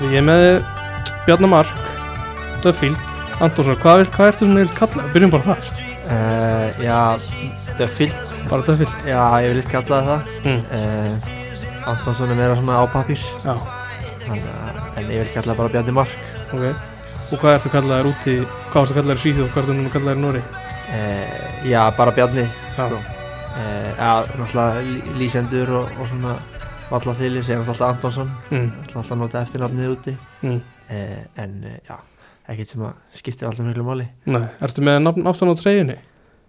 Ég er með Bjarnamark Duffield, Antonsson Hvað, hvað ertu svona að kalla? Byrjum bara þar uh, Já, Duffield. Bara Duffield? Já, ég vil eitthvað kallaði það mm. uh, Antonsson er meira svona á pappir Já, en ég vil kallaði bara Bjarni Mark. Ok. Og hvað ertu að kalla þér úti Hvað ertu að kalla þér Svíþjóð og hvað ertu núna að kalla þér Nóri? uh, Já, bara Bjarni Já, sko. Já, náttúrulega lí- lýsendur og, og svona Valla þýlir, segja alltaf Antonsson mm. Alltaf nota eftirnafnið úti Mm. uh, En uh, já, ekkert sem að skiptir alltaf miklu máli Nei, ertu með nafn aftan á treyjunni?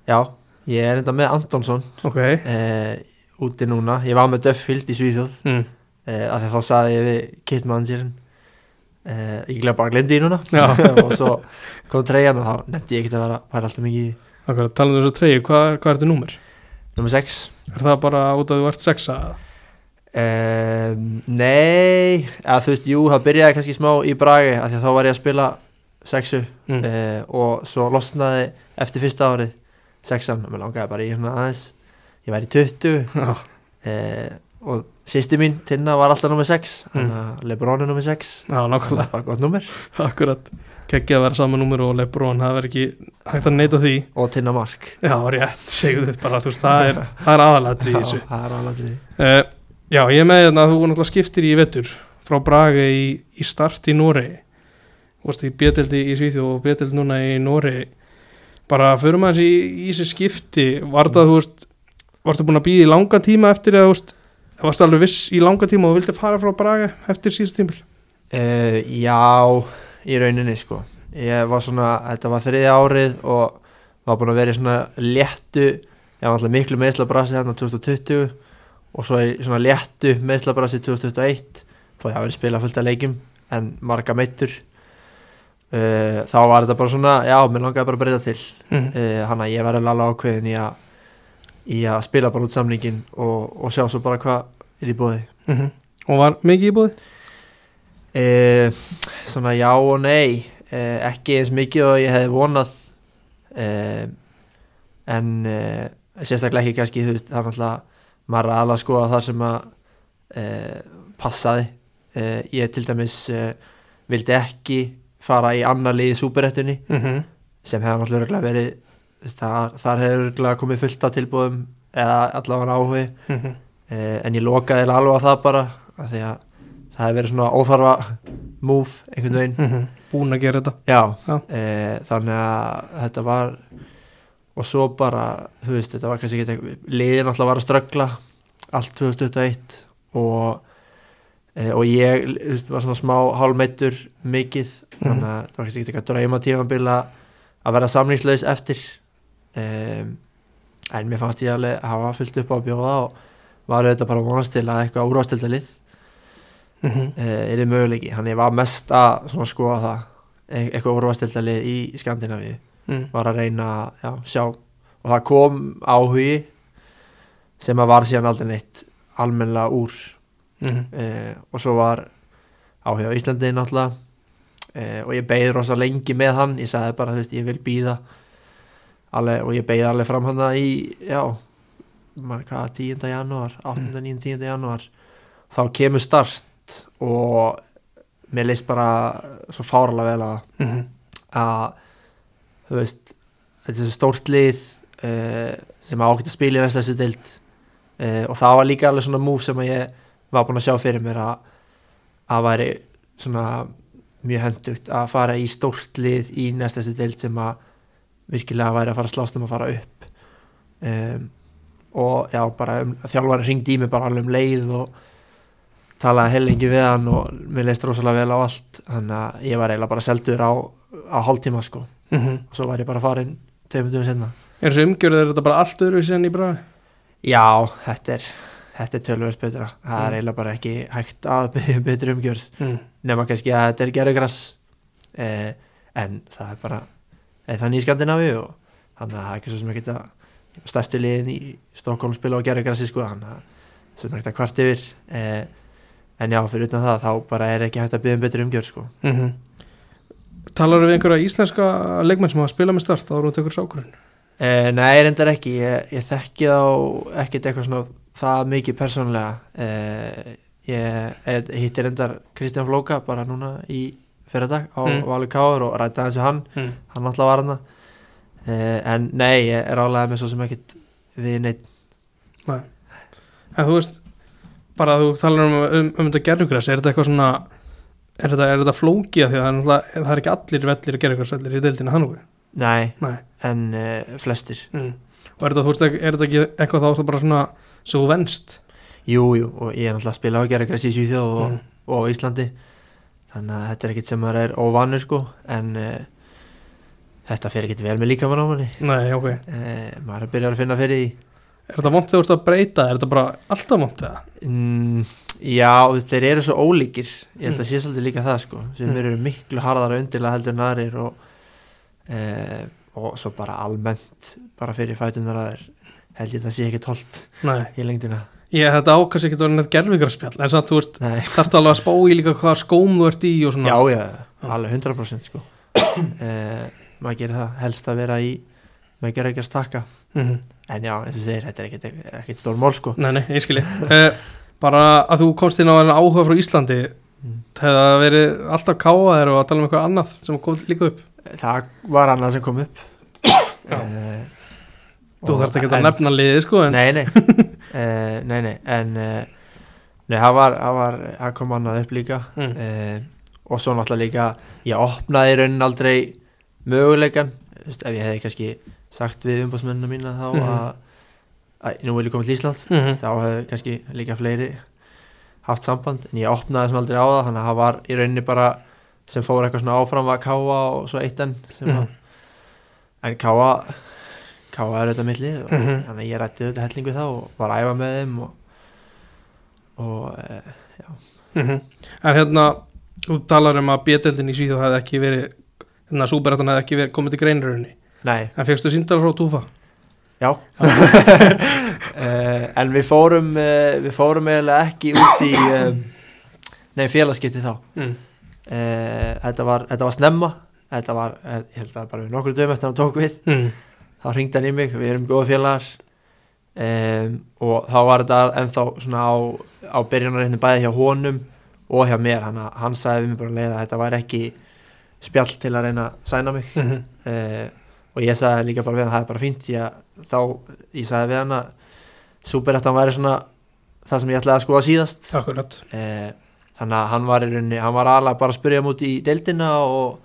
Já, ég er enda með Antonsson Ok uh, úti núna Ég var með Duffield í Svíþjóð mm. uh, af því að þá saði ég við Kit Managerinn uh, ég bara glemdi í núna og svo kom treyjan og þá nefndi ég ekki að vera færa alltaf mikið í talandi um þessu treyju, hvað, hvað ertu númer? nummer 6 Er það bara út að þú ert sexa? Um, Nei að þú veist, jú, það byrjaði kannski smá í bragi af því að þá var ég að spila sexu Mm. uh, og svo losnaði eftir fyrsta árið sexan og mér langaði bara í svona aðeins. Ég væri 20 Já, uh, og sýsti mín, Tinna, var alltaf nummer 6 Mm. Lebron er nummer 6 já nákvæmlega. Bara gott nummer Akkurat. Kekkið að vera sama númer og Lebron Það verður ekki hægt að neita því. Og Tinna Mark. Já, rétt, segðu þið bara, þú veist, það er, það aðalatri í þessu. Já, það er alveg því Uh, já, ég með þetta að þú náttúrulega skiptir í vetur frá Braga í, í start í Noregi. Þú veist, í beteldi í Svíþjóð og beteldi núna í Noregi. Bara fyrir maður í, þessi skipti, var það, þú veist, varstu búin að býða í langa tíma eftir eða, þú veist, varstu alveg viss í langa tíma og þú vildi fara frá Braga eftir síðast tímil? uh, Já, í rauninni sko Ég var svona, þetta var þriðja árið og var búin að vera í svona léttu Ég var alltaf miklu meðslabrasi hérna 2020 og svo í svona léttu meðslabrasi 2021 þó ég hafi verið spilað fullt af leikjum en marga meittur uh, Þá var þetta bara svona, já, mér langaði bara að breyta til Mm. uh, Hanna ég var alveg ákveðin í að í að spila bara út samningin og, og sjá svo bara hvað er í bóði Mm Og var mikið í búið? Eh, svona já og nei eh, ekki eins mikið og ég hefði vonað eh, en eh, sérstaklega ekki kannski þú veist, það er náttúrulega maður er alveg að skoða það sem að eh, passaði eh, ég til dæmis eh, vildi ekki fara í annar lið í súperettunni Mm -hmm. sem hefði náttúrulega verið þar, þar hefur komið fullt af tilbúðum eða allavega áhugi Mm eh, en ég lokaði alveg á það bara af því að það hefði verið svona óþarfa move einhvern veginn -hmm. Búin að gera þetta. já, Já. Þannig að þetta var og svo bara þú veist, þetta var kannski ekki liðin alltaf var að ströggla allt 2021 og eh, og ég veist, var svona smá hálfmeittur mikið þannig að það var kannski ekki eitthvað drauma tímabil að að vera samlingslaus eftir. Um, en mér fannst ég alveg hafa fyllt upp á að bjóða og var auðvitað bara vonast til að eitthvað úrvastildalið Mm -hmm. uh, er þið möguleiki, hann ég var mest að svona skoða það e eitthvað úrvastildalið í Skandinavíu mm. var að reyna að já, sjá og það kom áhugi sem að var síðan aldrei neitt almennilega úr Mm uh, og svo var áhugi á Íslandi náttúrulega uh, og ég beigði rosa lengi með hann ég sagði bara, þú veist, ég vil býða og ég beigði alveg fram hann í, já hvað, 10. janúar 8. 9. 10. janúar þá kemur start og mér leist bara svo fáralega vel að -hmm. að þú veist þetta er stórt lið uh, sem ágætt að spila í næsta þessu deild uh, og það var líka alveg svona move sem ég var búin að sjá fyrir mér að að væri svona mjög hendugt að fara í stórt lið í næsta þessu deild sem að virkilega væri að fara slást um að fara upp. Um, og já bara um, þjálfari ringdi í mig bara alveg um leið og talaði hellingi við hann og mér leist rosalega vel á allt þannig að ég var eiginlega bara seldur á, á hálftíma sko Mm og svo var ég bara farin tveimur dögum senna Er þessu umgjörð, er þetta bara allt öðru en í Braga? já, þetta er þetta er tölvöld betra, það er Mm. eiginlega bara ekki hægt að byggja betri umgjörð Mm. nema kannski að þetta er gerðugras eh, en það er bara þannig í Skandinavíu og þannig að það er ekki svo sem ekki að stærstu liðin í Stokkólum spila á gerðugrassi sko, þannig að svo sem ekki að kvart yfir eh, en já, fyrir utan það þá bara er ekki hægt að byggja betri umgjörð sko Mm -hmm. Talar við einhverja íslenska leikmenn sem hafa spilað með start? Eru þetta ykkur sákurinn? Eh, nei, reyndar ekki, ég, ég þekki þá ekkert eitthvað svona það mikið persónlega eh, ég eh, hitti reyndar Kristján Flóka bara núna í fyrradag á Mm. Valur Káur og rætti aðeins við hann. Mm. hann alltaf var hann uh, en nei, ég er álega með svo sem ekkit við neitt En þú veist bara þú talar um, um, um þetta gerðugræs er þetta eitthvað svona er þetta, er þetta flókið því að það er, það er ekki allir vellir gerðugræsvellir í deildinu hann nei, Nei. en uh, flestir. Mm. og er þetta, veist, er þetta ekki eitthvað þá bara svona svo venst? Jú, jú, og ég er náttúrulega að spila á gerðagræs í Svíþjóð og, mm. og Íslandi. Þannig að þetta er ekkit sem maður er óvanur sko, en uh, þetta fer ekkit vel með líkamann á manni. Nei, ok. Uh, maður er að byrja að finna fyrir því Er þetta vont þegar þú ert að breyta, er þetta bara alltaf vont eða? Mm, já, þeir eru svo ólíkir. Ég held Mm. að sé svolítið líka það sko. Sem Mm. eru miklu harðara undirlega heldur en aðrir og, e, og svo bara almennt bara fyrir fætunar að þeir held ég að það sé tólt Nei, í lengdina. Ég þetta ákast ekki að vera neitt gerðugræsspjall en samt, þú veist, Nei, þarf alveg að spá í líka hvað skóm þú ert í og svona. Já, já, alveg 100% sko. E, maður gerir það helst að vera í maður gerir ekki að stakka. Mm. en já, eins og segir, þetta er ekkit, ekkit stór mál sko. Nei, nei, ég skilji. Uh, Bara að þú komst inn á enn áhuga frá Íslandi Mm. hefði það verið alltaf káa þér og að tala um eitthvað annað sem kom líka upp? Það var annað sem kom upp. E, Þú þarft ekki að nefna liðið sko en, nei, nei, uh, nei, nei, en uh, nei, það var, það var, það kom annað upp líka. Mm. uh, og svo náttúrulega líka, ég opnaði raunin aldrei möguleikan, ef ég hefði kannski sagt við umbásmennina mína þá Mhm. að, að nú vil ég koma til Íslands, Mhm. þá hefði kannski líka fleiri haft samband, en ég opnaði sem aldrei á það, þannig að það var í rauninni bara sem fór eitthvað svona áfram að káa og svo eitt enn að en káa káa er auðvitað millið og Mhm. þannig að ég rætti auðvitað hellingu þá og var að æfa með þeim og, og e, Mm En hérna, þú talar um að bjedeldin í Svíþjóð hefði ekki verið hérna, súberættan hefði ekki verið komið til greinröðinni nei, en fegstu síndal frá Túfa? Já. Uh, en við fórum uh, við fórum eiginlega ekki út í um, nei félagskipti þá. Mm. þetta, var, þetta var snemma. Þetta var, eh, ég held að bara við nokkur dögum eftir hann tók við. Mm. þá ringdi hann í mig, við erum góða félagar. Um, og þá var þetta ennþá svona á, á byrjunarreitni bæði hjá honum og hjá mér. Hann, hann sagði við mig bara leið að þetta var ekki spjall til að reyna að sæna mig. Mm uh, og ég sagði líka bara við hann það er bara fínt ég, þá, ég sagði við hann að superettan væri svona það sem ég ætlaði að skoða síðast. Uh, þannig að hann var í rauninni hann var alveg bara að spyrja múti í deildina og,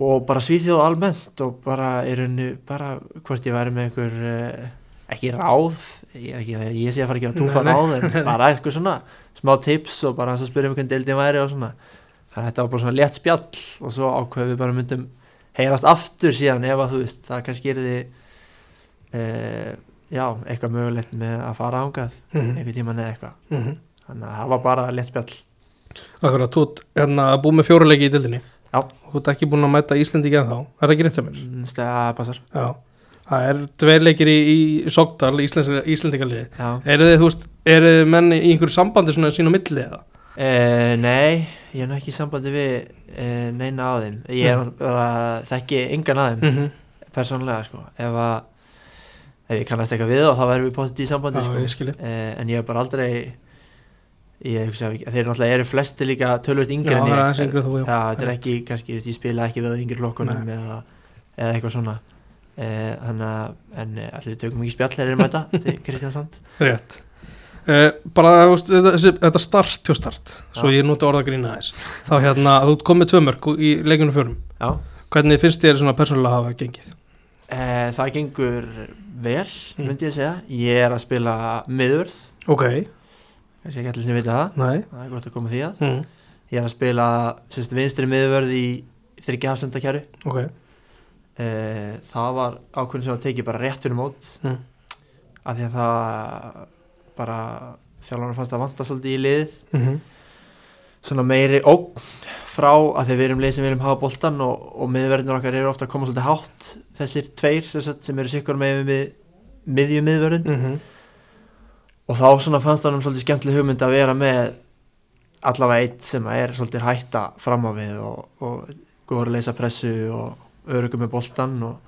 og bara svíþjóð almennt og bara í rauninni bara hvort ég væri með einhver uh, ekki ráð ég, ekki, ég sé að fara ekki að túfa ráð en bara eitthvað svona smá tips og bara hans að spyrja mig hvernig deildin væri og svona. Þannig að þetta var bara svona létt spjall og svo ákveðum við bara myndum heyrast aftur síðan ef að þú veist það kannski er því uh, já, eitthvað mögulegt með að fara ángað mm einhvern tíman eða eitthvað -hmm. þannig að það var bara létt spjall Akkurat, þú ert hérna búið með fjóruleiki í dildinni Já. þú ert ekki búin að mæta Íslandi ekki þá er það ekki rétt sem er? Mm, Það passar Já Það er tveir leikir í, í Sogdal, Íslandingarliði Já. Eru þið, þú veist, eru þið menn í einhverju sambandi svona sín á milli eða? Uh, nei, ég er nú ekki í sambandi við uh, neina á þeim. Ég er Mm. náttúrulega bara þekki engan að þeim -hmm. persónulega sko. Ef að ef ég kannast eitthvað við þá þá verðum við potið í sambandi Já, sko. ég uh, En ég hef bara aldrei ég hugsa að þeir náttúrulega eru flesti líka tölvöld Já, yngri en það er ég yngri þú, já. Já, þetta er ekki kannski, ég spila ekki við yngri lokkunum eða, eða eitthvað svona. Þannig að en allir við tökum ekki spjall erum þetta til Kristján Sand? Rétt Bara, þú veist, þetta, þetta start til start Svo ég núti orða að grína þess Þá hérna, þú ert komið tvö mörg í leikunum fjórum Já Hvernig finnst þér svona persónulega að hafa gengið? Eh, það gengur vel, Mm. myndi ég segja. Ég er að spila miðurð, Ok, kannski ekki allir sem vita það, nei það er gott að koma því að. mm. Ég er að spila sérst, vinstri miðurvörð í þryggja hafsendakjæru. Ok, Eh, það var ákveðin sem að teki bara rétt fyrir mót, mm. af því að það bara þjálfarnar fannst að vanta svolítið í liðið. Mm Svona meiri ógn frá að þegar við erum lið sem viljum hafa boltan og, og miðverðinur okkar eru ofta að koma svolítið hátt þessir tveir sem, sagt, sem eru sikkur með við miðju miðverðin. -hmm. og þá svona fannst hann svolítið skemmtileg hugmynd að vera með allavega eitt sem er svolítið hætta fram á við og, og góður að leysa pressu og örugum með boltan og,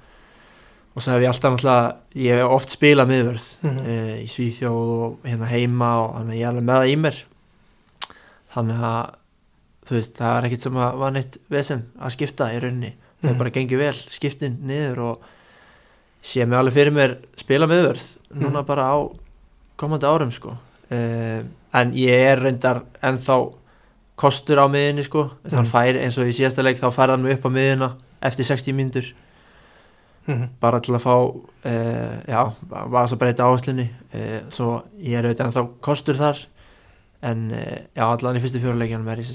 og svo hef ég alltaf náttúrulega ég hef oft spilað miðvörð Mhm. e, í Svíþjóð og hérna heima og þannig að ég er alveg með það í mér þannig að þú veist, það er ekkit sem að var neitt vesen að skipta í rauninni það Mhm. er bara gengið vel, skiptin niður og sé mig alveg fyrir mér spila miðvörð, núna Mhm. bara á komandi árum sko uh, en ég er reyndar ennþá kostur á miðinni sko þannig Mhm. fær eins og í síðasta leik þá færði hann mig upp á miðina eftir 60 mínútur Mhm. bara til að fá uh, já, bara þess að breyta áherslunni uh, svo ég er auðvitað ennþá kostur þar en uh, já, allan í fyrstu fjóruleikjanum er ég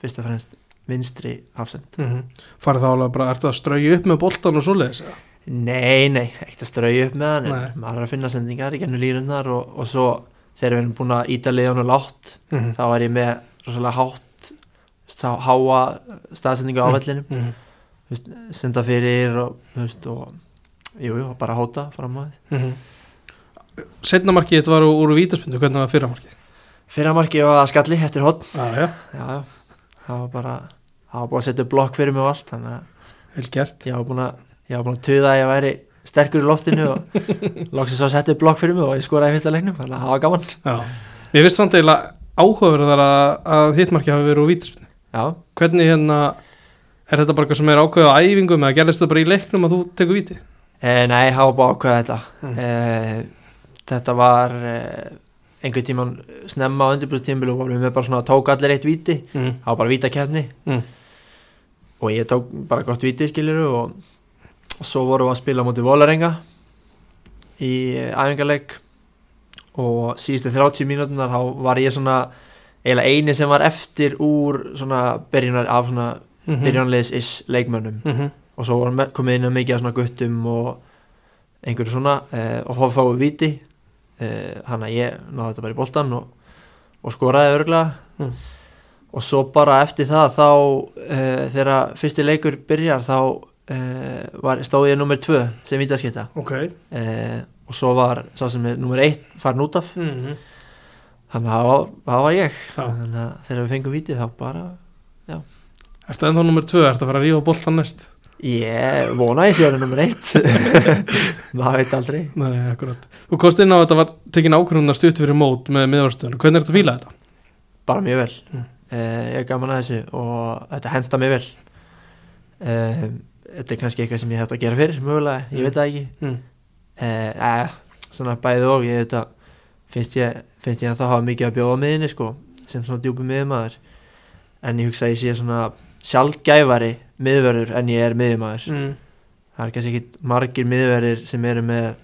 fyrst og fremst vinstri hafsend Mhm. farið þá alveg bara, ertu að strauja upp með boltan og svoleiðis? Nei, nei, ekkert að strauja upp með hann en maður er að finna sendingar í gennum línunnar og, og svo þegar við erum búin að íta liðan og látt Mhm. þá er ég með rosalega hátt sá, háa staðsendingu á Mm. vellinum Mhm. Veist, senda fyrir og, veist, og jú, jú, bara hóta fram á því. Mhm. setna markið þetta var úr, vítaspindu, hvernig var fyrra markið? Fyrra marki var skalli eftir já, það var bara það var búin að setja blokk fyrir mig og allt þannig að ég var búin að ég var búin að tuða að ég væri sterkur í loftinu og loksins að setja blokk fyrir mig og ég skoraði fyrsta leiknum þannig að það var gaman. Já. mér finnst samt eiginlega áhugaverðar að, að hittmarkið hafi verið úr vítaspindu Já, hvernig hérna er þetta bara eitthvað sem er ákveðið á æfingum eða gerðist þetta bara í leiknum að þú tekur víti e, nei, það var bara ákveða þetta Mm. e, þetta var e, einhvern tíman snemma á undirbúrstímbil og við bara svona tók allir eitt víti mm. var bara vítakefni Mm. og ég tók bara gott víti skiluru og, og svo vorum við að spila mútið Volarenga í æfingarleik og síðustu 30 mínútunar þá var ég svona eiginlega eini sem var eftir úr svona byrjunar af svona Mhm. byrjunarliðs is leikmönnum Mhm. og svo vorum við- komið inn að mikið af svona guttum og einhverju svona eh, og fáum við viti eh, hann að ég náði þetta bara í boltan og, og skoraði örgulega Mm. og svo bara eftir það þá eh, þegar fyrsti leikur byrjar þá eh, var, stóð ég nummer tvö sem vítaskita ok eh, og svo var sá sem er nummer eitt farin út af mm. þannig að það var, var ég Já. þannig að þegar við fengum vítið þá bara ertu ennþá nummer 2, ertu að fara að rífa boltan næst? Ég vona ég sé að það er nummer eitt. Maður veit aldrei. Nei, akkurat. Þú komst inn á að þetta var tekin ákvörðunar stutt fyrir mót með miðvarstöðun, hvernig er þetta að fíla þetta? bara mjög vel. Mm. uh, ég er gaman að þessu og þetta henda mér vel. Uh, þetta er kannski eitthvað sem ég hægt að gera fyrir mögulega, ég Mm. veit það ekki. Mm. uh, uh, svona bæðið og ég þetta finnst ég, finnst ég að það hafa mikið að bjóða miðinni sko, sem svona djúpi miðmaður en ég hugsa að ég sé svona sjálfgæfari miðverður en ég er miðmaður Mm. það er kannski ekki margir miðverðir sem eru með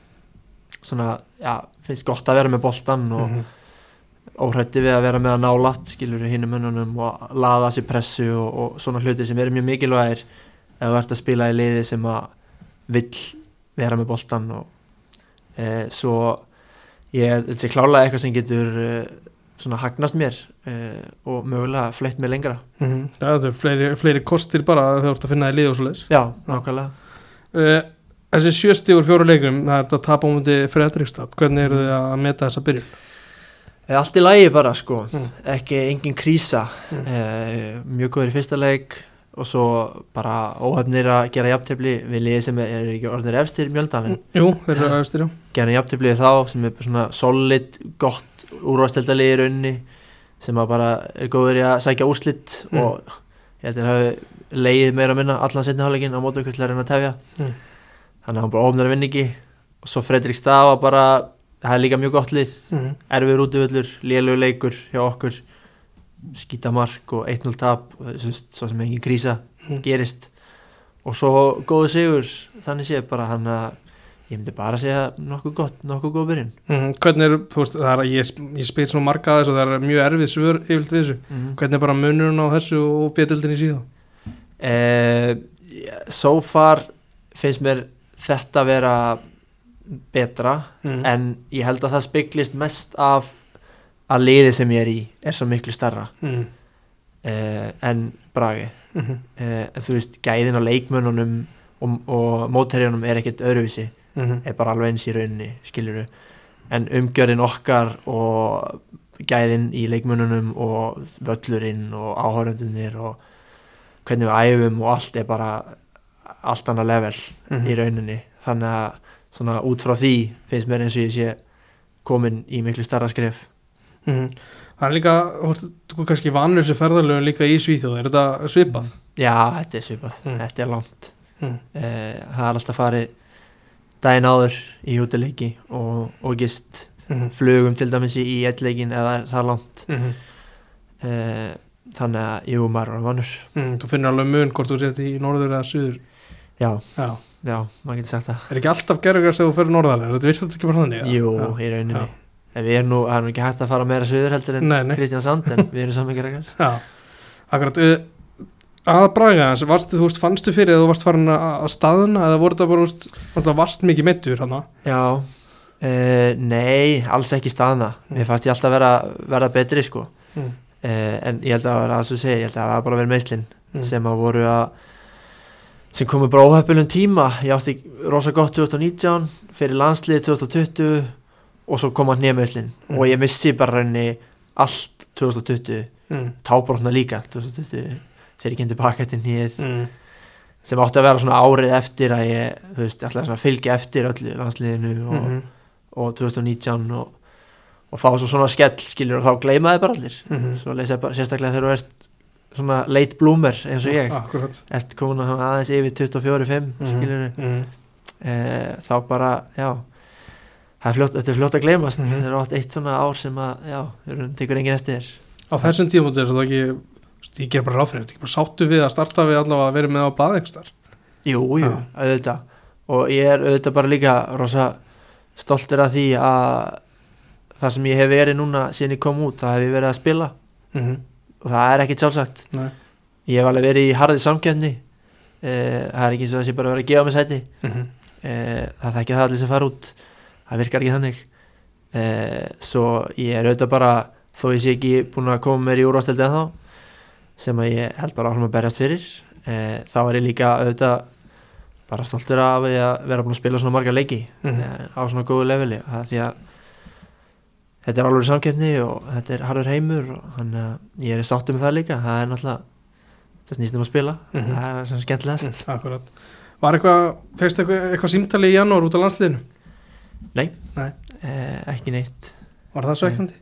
svona, já, finnst gott að vera með boltan og Mhm. óhrætti við að vera með að nálat skilur við hinnum hönnunum og laða sér pressu og, og svona hluti sem eru mjög mikilvægir ef þú ert að spila í liði sem að vill vera með boltan og e, svo ég, þetta sé klálega eitthvað sem getur e, svona hagnast mér og mögulega fleitt mig lengra. Mhm. Já, þetta er fleiri, fleiri kostir bara þegar þú ert að finna í lið og svo leiðis já, nákvæmlega. Uh, Þessi sjösti úr fjóru leikum það er þetta að tapa á múti Fredrikstad hvernig eru þið að meta þessa byrjun? e, allt í lagi bara sko. Mm. ekki engin krísa. Mm. e, mjög góður í fyrsta leik og svo bara óhefnir að gera jafntefli við liði sem er, ekki orðinir efstir mjöldalinn Jú, þeir eru aðeins styrjá gera jafntefli við þá sem er svona solid, gott úrvasteldarlið í rauninni sem að bara er góður í að sækja úrslitt Mm. og ég held að þeir hafi leið meira að minna allan setni hálfleikin á mótu ykkur til að reyna að tefja Mm. þannig að hann bara ofnar að vinna ekki og svo Fredrik Staf var bara það er líka mjög gott lið, mm. erfiður útivöllur lélugur leikur hjá okkur skítamark og 1-0 tap og svo sem engin krísa Mm. gerist og svo góðu sigur þannig sé bara hann að ég myndi bara segja nokkuð gott, nokkuð góð byrjun Mm. Hvernig er, þú veist, er að ég, ég spil svona marga að þessu og það er mjög erfið svör við þessu mm. Hvernig er bara munurinn á þessu og bjöldildin í síðan? eh, so far finnst mér þetta vera betra Mm. en ég held að það spiklist mest af að liðið sem ég er í er svo miklu starra mm. eh, en bragi Mm. eh, þú veist, gæðin á leikmönnunum og, og mótherjunum er ekkert öðruvísi Mm. er bara alveg eins í rauninni, skiluru en umgjörðin okkar og gæðin í leikmönnunum og völlurinn og áhöröndunir og hvernig við æfum og allt er bara allt annað level Mhm. í rauninni þannig að svona út frá því finnst mér eins og ég sé komin í miklu starra skref Mm. það er líka, þú veist, þú kannski vanur þessi ferðarlöfun líka í Svíþjóð, er þetta svipað? já, þetta er svipað, Mm. þetta er langt Mm. eh, það er alltaf farið daginn áður í hútileiki og, og gist Mm. flugum til dæmis í, eittleikin eða það er langt Mm. eh, þannig að jú, maður er vanur Mm. Þú finnir alveg mun hvort þú sért í norður eða suður já, Já, já, maður getur sagt það er ekki alltaf gerðugast þegar þú fyrir norðar, er þetta virðast ekki bara þannig? jú, Já. í rauninni Já. en við erum nú, það er nú ekki hægt að fara meira söður heldur en. Kristján Sand en við erum saman Já, akkurat uh, að braga hans, varstu, þú veist, fannstu fyrir að þú varst farin að að staðna eða voru þetta bara, þú veist, varst mikið meittur hann já, eh, nei, alls ekki staðna Mm. mér fannst ég alltaf vera, vera betri sko mm. eh, en ég held að það var alls að segja, ég held að það var bara verið meðslinn Mm. sem að voru að sem komu bara óhefnum tíma ég átti rosa gott 2019 fyrir landslið 2020 og svo kom að nýjameðslinn Mm. og ég missi bara rauninni allt 2020 Mm. tábrotna líka 2020 þegar ég kemdi baka til nýjað Mm. sem átti að vera svona árið eftir að ég, þú veist, ætlaði svona fylgja eftir öllu landsliðinu og, Mm. og 2019 og, og fá svo svona skell skilur og þá gleymaði bara allir Mm. svo leysa bara sérstaklega þegar þú ert svona late bloomer eins og ég Akkurat ert komin að aðeins yfir 24-5 Mhm. skilur mm. e, þá bara, já er fljótt, þetta er fljótt að gleymast Mhm. það er átt eitt svona ár sem að, já, það tekur enginn eftir þér Á þessum tímúti er þetta ekki ég ger bara ráð fyrir, þetta ekki bara sáttu við að starta við allavega að vera með á blaðengstar jú, jú, Já. auðvitað. Og ég er auðvitað bara líka rosa stoltur af því að það sem ég hef verið núna síðan ég kom út, það hef ég verið að spila. Mm. og það er ekkit sjálfsagt. Nei. Ég hef alveg verið í harði samkjöfni e, það er ekki eins og þessi bara verið að gefa mig sæti. Mm. e, það þekkja það allir sem fara út. Það virkar ekki þannig. E, svo ég er auðvitað bara þó ég sé ekki búin að koma mér í úrvasteldi en þá sem að ég held bara áfram að berjast fyrir e, þá er ég líka auðvitað bara stoltur af því að vera búin að spila svona marga leiki Mhm. e, á svona góðu leveli er því að þetta er alveg samkeppni og þetta er harður heimur og að ég er sáttur með það líka það er náttúrulega það snýst um að spila Mhm. það er sem skemmtilegast Mm, Akkurat Var eitthvað, fegst eitthvað, eitthvað símtali í janúar út á landsliðinu? Nei, Nei. Eh, ekki neitt Var það svekkjandi?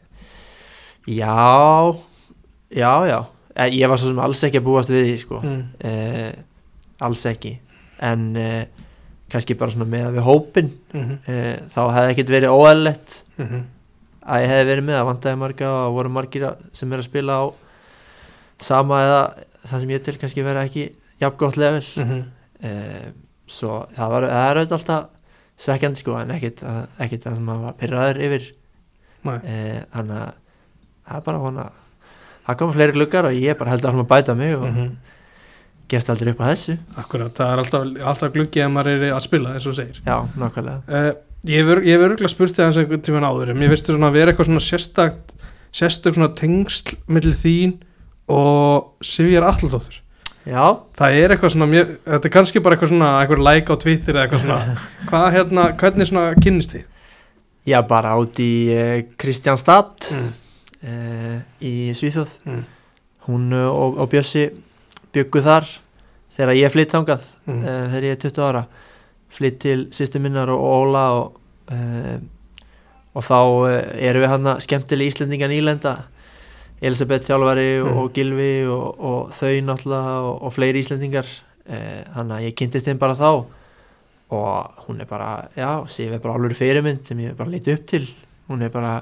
Já, já, já Eh, Ég var svo sem alls ekki að búast við því sko. Mm. eh, Alls ekki En eh, kannski bara svona með við hópin Mm eh, Þá hefði ekkert verið óæðlegt -hmm. Að ég hefði verið með að vandaði marga Og voru margir að- sem er að spila á Sama eða Það sem ég til kannski vera ekki Jafn gott level Mm -hmm. eh, Svo það, var, það er auðvitað alltaf Svekkjandi sko En ekkert, að- ekkert það sem að var pyrraður yfir Eh, þannig að það er bara vona það koma fleiri gluggar og ég bara held að að bæta mig og mm gefst aldrei upp á þessu. Akkurat, það er alltaf, alltaf gluggið að maður er að spila eins og segir. Já, nákvæmlega. Uh, Ég ég hef örgulega spurt þig aðeins einhvern tímann áður en mér finnst þér svona að vera eitthvað svona sérstakt sérstök svona tengsl millir þín og Sivjar Alldóttur já, Það er eitthvað svona, mér, þetta er kannski bara eitthvað svona eitthvað like á Twitter eða eitthvað svona. Hvað hérna, hvernig svona kynnist þið? já bara át í uh, Kristjánstad Mm. Uh, í Svíþjóð Mm. hún uh, og, og Bjössi byggu þar þegar ég flytt þangað Mm. uh, þegar ég er 20 ára flytt til sýstu minnar og Óla og, uh, og þá erum við hann skemmtileg Íslendinga nýlenda Elisabeth Þjálfari Mm. og Gilvi og, og þau náttúrulega og, fleiri Íslendingar hann að ég kynntist þeim bara þá og hún er bara, já, Sif er bara alveg fyrirmynd sem ég bara líti upp til hún er bara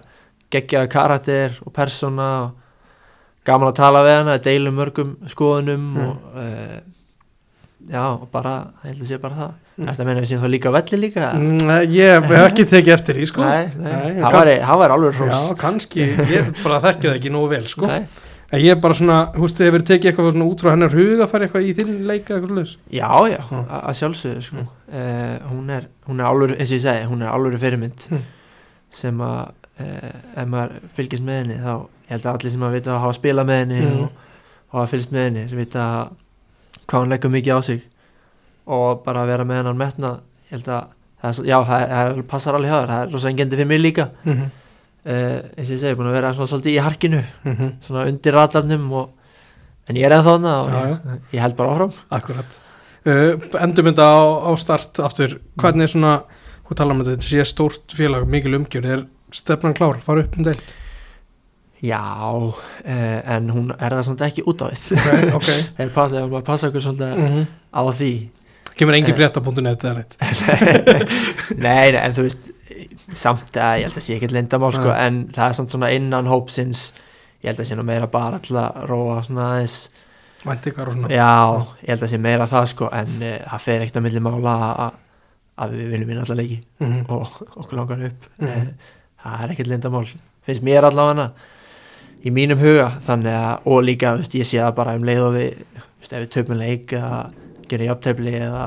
geggjaða karakter og persóna og gaman að tala við hana, deila mörgum skoðunum Mm. og uh, já, og bara, ég held að sé bara það Mm. Þetta meina sem þá líka á velli líka Mm, nei, ég hef ekki tekið eftir því sko Nei, nei, Nei, kann- var, var alveg hrós Já, kannski, ég bara þekki það ekki nógu vel sko Nei. Ég er bara svona, þú veist, hefur tekið eitthvað svona út frá hennar hug að fara eitthvað í þinn leika eitthvað leis Já, já, að sjálfsögðu sko. Mm. uh, hún er, hún er alveg, eins og ég segi, hún er alveg fyrirmynd Mm. sem að ef maður fylgist með henni þá ég held að allir sem að vita að hafa spilað með henni Mm. og, og hafa fylgst með henni sem vita hvað hún leggur mikið á sig og bara að vera með hennan metna ég held að það já, það, það passar alveg þér, það er rosa engendi fyrir mig líka mm -hmm. uh, eins og ég segi, búin að vera svona svolítið í harkinu Mm -hmm. svona undir ratarnum og, en ég er ennþá þarna og Já, ég, ég held bara áfram Akkurat uh, Endur mynda á, á start aftur Hvernig er svona, hún tala um þetta þetta sé stórt félag, mikil umgjörð er stefnan klár, fara upp um deilt Já, uh, en hún er það samt ekki út á því ok, ok. Þeir passa, þeir maður passa okkur svolítið mm á því. Kemur engin Eh. frétta.net eða neitt? Nei, nei, en þú veist samt að ég held að sé ekkert lindamál sko, Nei. en það er svona innan hópsins. Ég held að sé nú meira bara til að róa svona aðeins. Væntingar og svona. Já, ég held að sé meira það sko en uh, það fer ekkert að milli mála að- að við viljum vinna alla leiki Mhm. og okkur langar upp. Mm. Það er ekkert lindamál finnst mér allavega í mínum huga. Þannig að og líka veist, ég sé það bara um leið og við veist, ef við töpum leik eða gerum jafntefli eða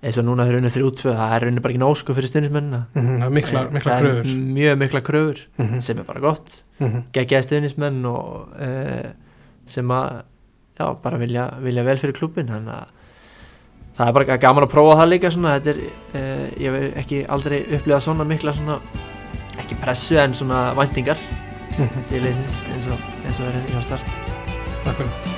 eins og núna þeir unnu þrjútvö það er unnu bara ekki nósku fyrir stundismennina Mhm, það er mikla, mikla það er kröfur. mjög mikla kröfur Mhm, sem er bara gott. Mhm. geggjaði stuðnismenn og uh, sem að já, bara vilja, vilja vel fyrir klubbin þannig að það er bara gaman að prófa það líka svona, þetta er, uh, ég hef ekki aldrei upplifað svona mikla svona ekki pressu en svona væntingar Mhm, til leysins eins og, og er hjá start. Akkurat.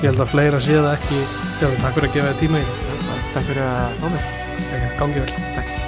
ég held að fleira sé það ekki. Já, takk fyrir að gefa þér tíma í. Það Takk fyrir að ná mér Ekki, gangi vel. Takk